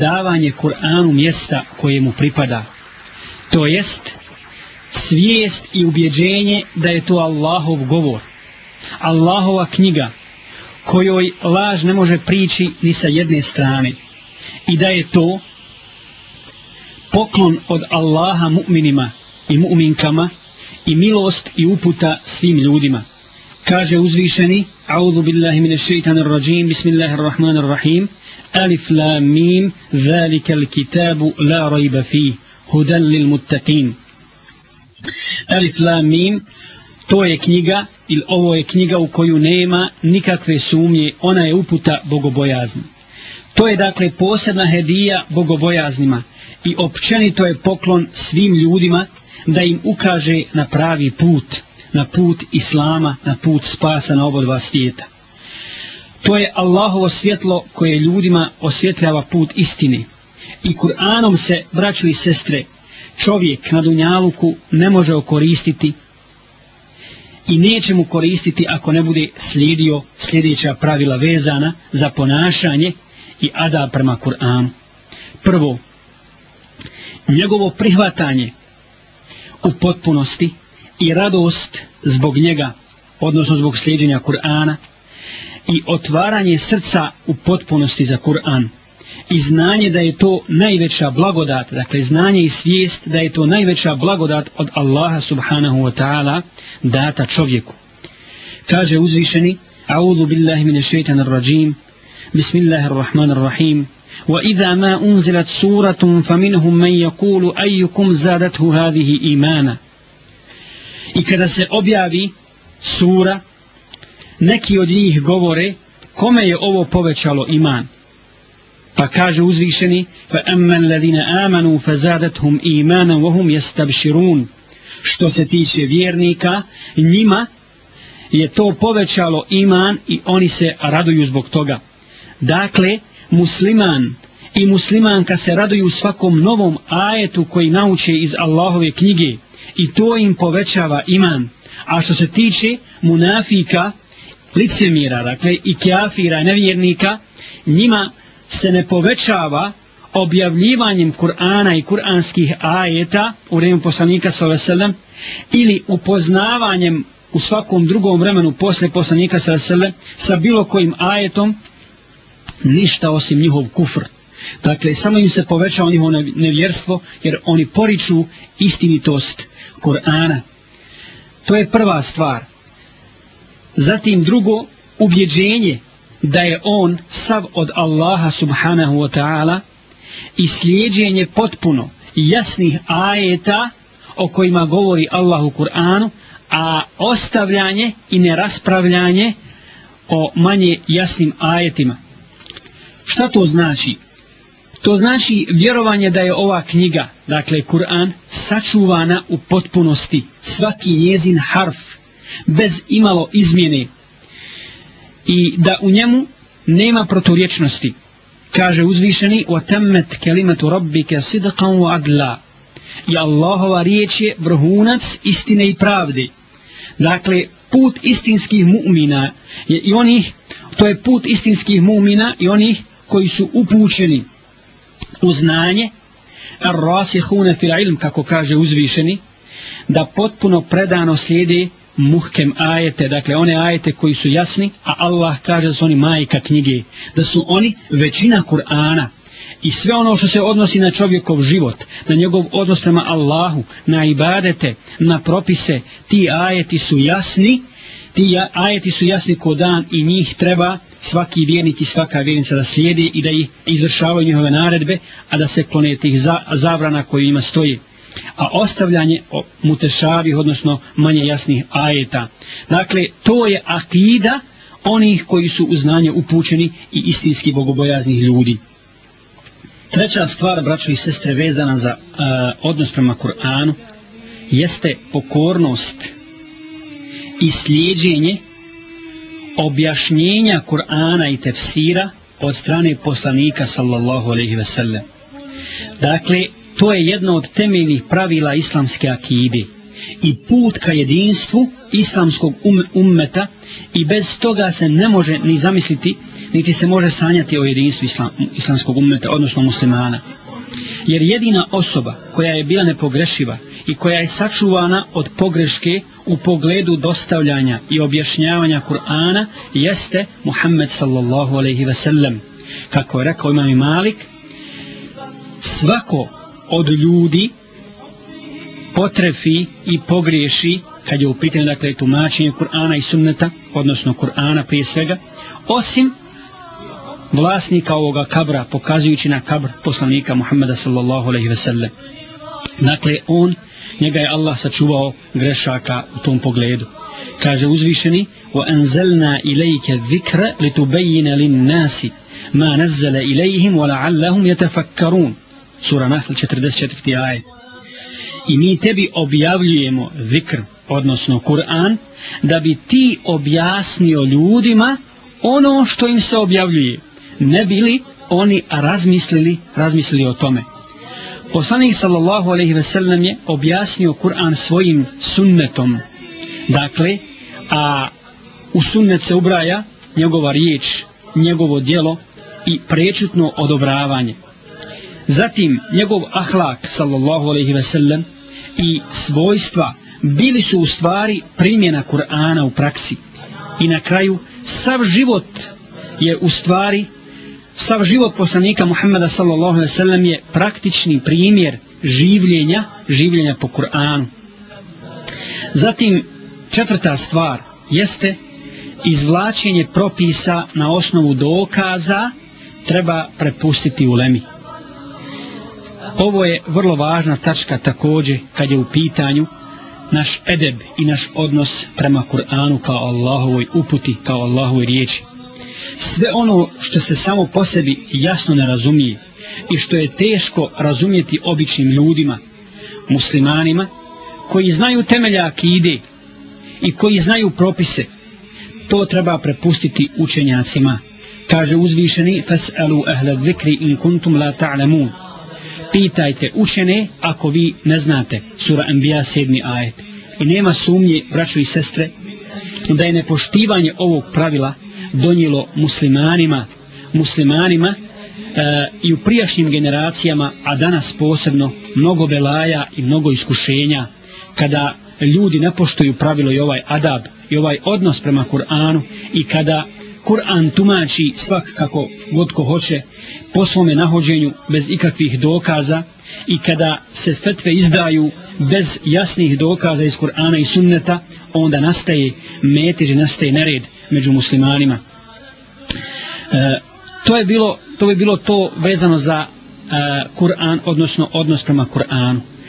davanje Kur'anu mjesta koje mu pripada. To jest svijest i ubjeđenje da je to Allahov govor. Allahova knjiga kojoj laž ne može prići ni sa jedne strane. I da je to poklon od Allaha mu'minima i mu'minkama i milost i uputa svim ljudima. Kaže uzvišeni, A'udhu billahi minash shaitanir rajim, Bismillahir rahmanir rahim. ألف لام ميم ذلك الكتاب لا ريب فيه هدى للمتقين ألف لام ميم to je knjiga ili ovo je knjiga u koju nema nikakve sumnje, ona je uputa bogobojaznim. To je dakle posebna hedija bogobojaznima i općenito je poklon svim ljudima da im ukaže na pravi put, na put Islama, na put spasa na oba dva svijeta. To je Allahovo svjetlo koje ljudima osvjetljava put istine. I Kur'anom se, braću i sestre, čovjek na Dunjaluku ne može okoristiti i neće mu koristiti ako ne bude slijedio sljedeća pravila vezana za ponašanje i ada prema Kur'anu. Prvo, njegovo prihvatanje u potpunosti i radost zbog njega, odnosno zbog sljeđenja Kur'ana, i otvaranje srca u potpunosti za Kur'an. I znanje da je to najveća blagodat, dakle znanje i svijest da je to najveća blagodat od Allaha subhanahu wa ta'ala data čovjeku. Kaže uzvišeni, A'udhu billahi min ashaitanir rajim, bismillahir rahmanir rahim, wa idha ma unzilat suratun faminhum man yakulu ayyukum zadathu hadhihi imana. I kada se objavi sura, neki od njih govore kome je ovo povećalo iman pa kaže uzvišeni fa amman ladina amanu fa zadathum imanan wa hum yastabshirun što se tiče vjernika njima je to povećalo iman i oni se raduju zbog toga dakle musliman i muslimanka se raduju svakom novom ajetu koji nauče iz Allahove knjige i to im povećava iman a što se tiče munafika licemira, dakle, i kjafira, nevjernika, njima se ne povećava objavljivanjem Kur'ana i kur'anskih ajeta u vremenu poslanika s.a.v. ili upoznavanjem u svakom drugom vremenu posle poslanika s.a.v. sa bilo kojim ajetom ništa osim njihov kufr. Dakle, samo im se povećava njihovo nevjerstvo jer oni poriču istinitost Kur'ana. To je prva stvar. Zatim drugo, ubjeđenje da je on sav od Allaha subhanahu wa ta'ala i slijedjenje potpuno jasnih ajeta o kojima govori Allah u Kur'anu, a ostavljanje i neraspravljanje o manje jasnim ajetima. Šta to znači? To znači vjerovanje da je ova knjiga, dakle Kur'an, sačuvana u potpunosti. Svaki njezin harf, bez imalo izmjene i da u njemu nema proturječnosti. Kaže uzvišeni, وَتَمَّتْ كَلِمَةُ رَبِّكَ صِدْقًا وَعَدْلًا I Allahova riječ je vrhunac istine i pravde. Dakle, put istinskih mu'mina i onih, to je put istinskih mu'mina i onih koji su upućeni u znanje, ar rasihune fil ilm, kako kaže uzvišeni, da potpuno predano slijede muhkem ajete, dakle one ajete koji su jasni, a Allah kaže da su oni majka knjige, da su oni većina Kur'ana. I sve ono što se odnosi na čovjekov život, na njegov odnos prema Allahu, na ibadete, na propise, ti ajeti su jasni, ti ajeti su jasni ko dan i njih treba svaki vjernik i svaka vjernica da slijedi i da ih izvršavaju njihove naredbe, a da se klone tih zabrana koji ima stoji a ostavljanje mutešavih, odnosno manje jasnih ajeta. Dakle, to je akida onih koji su u znanje upućeni i istinski bogobojaznih ljudi. Treća stvar, braćo i sestre, vezana za uh, odnos prema Kur'anu, jeste pokornost i slijedženje objašnjenja Kur'ana i tefsira od strane poslanika sallallahu alaihi ve sellem. Dakle, To je jedno od temeljnih pravila islamske akide i put ka jedinstvu islamskog um-, ummeta i bez toga se ne može ni zamisliti niti se može sanjati o jedinstvu islam, islamskog ummeta, odnosno muslimana. Jer jedina osoba koja je bila nepogrešiva i koja je sačuvana od pogreške u pogledu dostavljanja i objašnjavanja Kur'ana jeste Muhammed sallallahu alaihi ve sellem. Kako je rekao imam i Malik, svako od ljudi potrefi i pogriješi kad je u pitanju dakle, tumačenje Kur'ana i sunneta, odnosno Kur'ana prije svega, osim vlasnika ovoga kabra, pokazujući na kabr poslanika Muhammeda sallallahu aleyhi ve sellem. Dakle, on, njega je Allah sačuvao grešaka u tom pogledu. Kaže uzvišeni, وَأَنْزَلْنَا إِلَيْكَ ذِكْرَ لِتُبَيِّنَ لِنَّاسِ مَا نَزَّلَ إِلَيْهِمْ وَلَعَلَّهُمْ يَتَفَكَّرُونَ Sura Nahl 44. ajed. I mi tebi objavljujemo vikr, odnosno Kur'an, da bi ti objasnio ljudima ono što im se objavljuje. Ne bili oni razmislili, razmislili o tome. Poslanik sallallahu alejhi ve sellem je objasnio Kur'an svojim sunnetom. Dakle, a u sunnet se ubraja njegova riječ, njegovo djelo i prečutno odobravanje. Zatim njegov ahlak sallallahu alejhi ve sellem i svojstva bili su u stvari primjena Kur'ana u praksi. I na kraju sav život je u stvari sav život poslanika Muhammeda sallallahu alejhi ve sellem je praktični primjer življenja, življenja po Kur'anu. Zatim četvrta stvar jeste izvlačenje propisa na osnovu dokaza treba prepustiti ulemi. Ovo je vrlo važna tačka takođe kad je u pitanju naš edeb i naš odnos prema Kur'anu kao Allahovoj uputi, kao Allahovoj riječi. Sve ono što se samo po sebi jasno ne razumije i što je teško razumjeti običnim ljudima, muslimanima, koji znaju temelja akide i koji znaju propise, to treba prepustiti učenjacima. Kaže uzvišeni, فَسْأَلُوا أَهْلَ الذِّكْرِ إِن كُنْتُمْ لَا تَعْلَمُونَ pitajte učene ako vi ne znate sura Anbija 7. ajet. I nema sumnje, braću i sestre, da je nepoštivanje ovog pravila donijelo muslimanima, muslimanima e, i u prijašnjim generacijama, a danas posebno, mnogo belaja i mnogo iskušenja kada ljudi ne poštuju pravilo i ovaj adab i ovaj odnos prema Kur'anu i kada Kur'an tumači svak kako god ko hoće po svome nahođenju bez ikakvih dokaza i kada se fetve izdaju bez jasnih dokaza iz Kur'ana i sunneta onda nastaje metež i nastaje nered među muslimanima e, to je bilo to bi bilo to vezano za e, Kur'an odnosno odnos prema Kur'anu